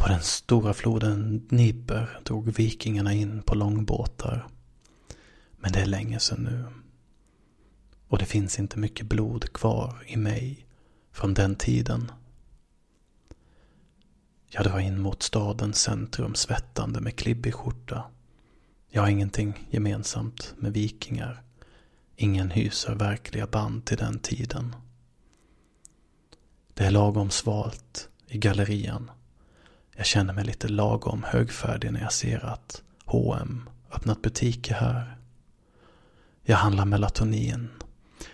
På den stora floden Dniper drog vikingarna in på långbåtar. Men det är länge sedan nu. Och det finns inte mycket blod kvar i mig från den tiden. Jag drar in mot stadens centrum svettande med klibbig skjorta. Jag har ingenting gemensamt med vikingar. Ingen hyser verkliga band till den tiden. Det är lagom svalt i gallerian. Jag känner mig lite lagom högfärdig när jag ser att H&M öppnat butiker här. Jag handlar melatonin.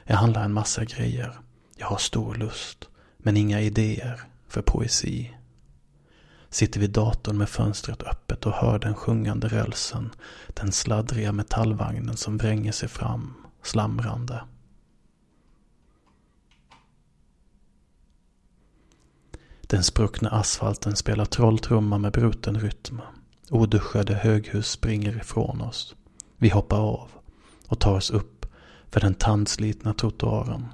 Jag handlar en massa grejer. Jag har stor lust, men inga idéer för poesi. Sitter vid datorn med fönstret öppet och hör den sjungande rälsen, den sladdriga metallvagnen som vränger sig fram, slamrande. Den spruckna asfalten spelar trolltrumma med bruten rytm. Oduschade höghus springer ifrån oss. Vi hoppar av och tar oss upp för den tandslitna trottoaren.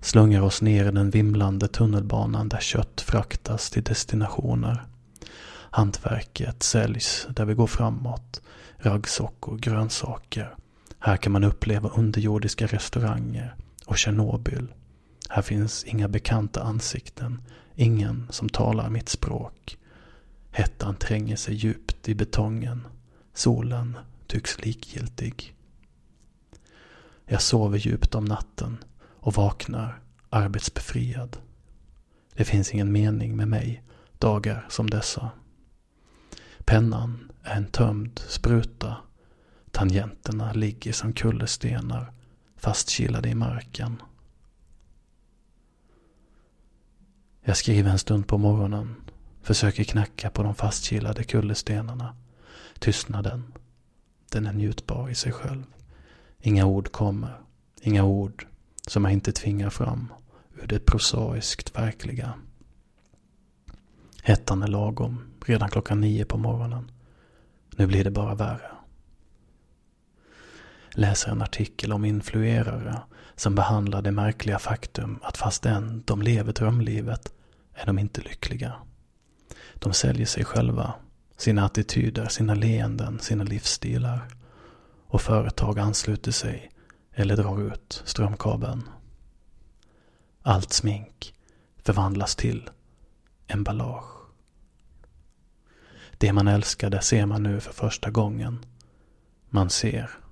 Slungar oss ner i den vimlande tunnelbanan där kött fraktas till destinationer. Hantverket säljs där vi går framåt. Raggsockor, grönsaker. Här kan man uppleva underjordiska restauranger och Tjernobyl. Här finns inga bekanta ansikten. Ingen som talar mitt språk. Hettan tränger sig djupt i betongen. Solen tycks likgiltig. Jag sover djupt om natten och vaknar arbetsbefriad. Det finns ingen mening med mig dagar som dessa. Pennan är en tömd spruta. Tangenterna ligger som kullerstenar fastkilade i marken. Jag skriver en stund på morgonen. Försöker knacka på de fastkilade kullerstenarna. Tystnaden. Den är njutbar i sig själv. Inga ord kommer. Inga ord som jag inte tvingar fram ur det prosaiskt verkliga. Hettan är lagom redan klockan nio på morgonen. Nu blir det bara värre. Läser en artikel om influerare som behandlar det märkliga faktum att fastän de lever drömlivet är de inte lyckliga. De säljer sig själva, sina attityder, sina leenden, sina livsstilar. Och företag ansluter sig eller drar ut strömkabeln. Allt smink förvandlas till emballage. Det man älskade ser man nu för första gången. Man ser.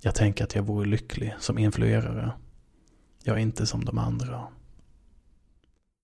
Jag tänker att jag vore lycklig som influerare. Jag är inte som de andra.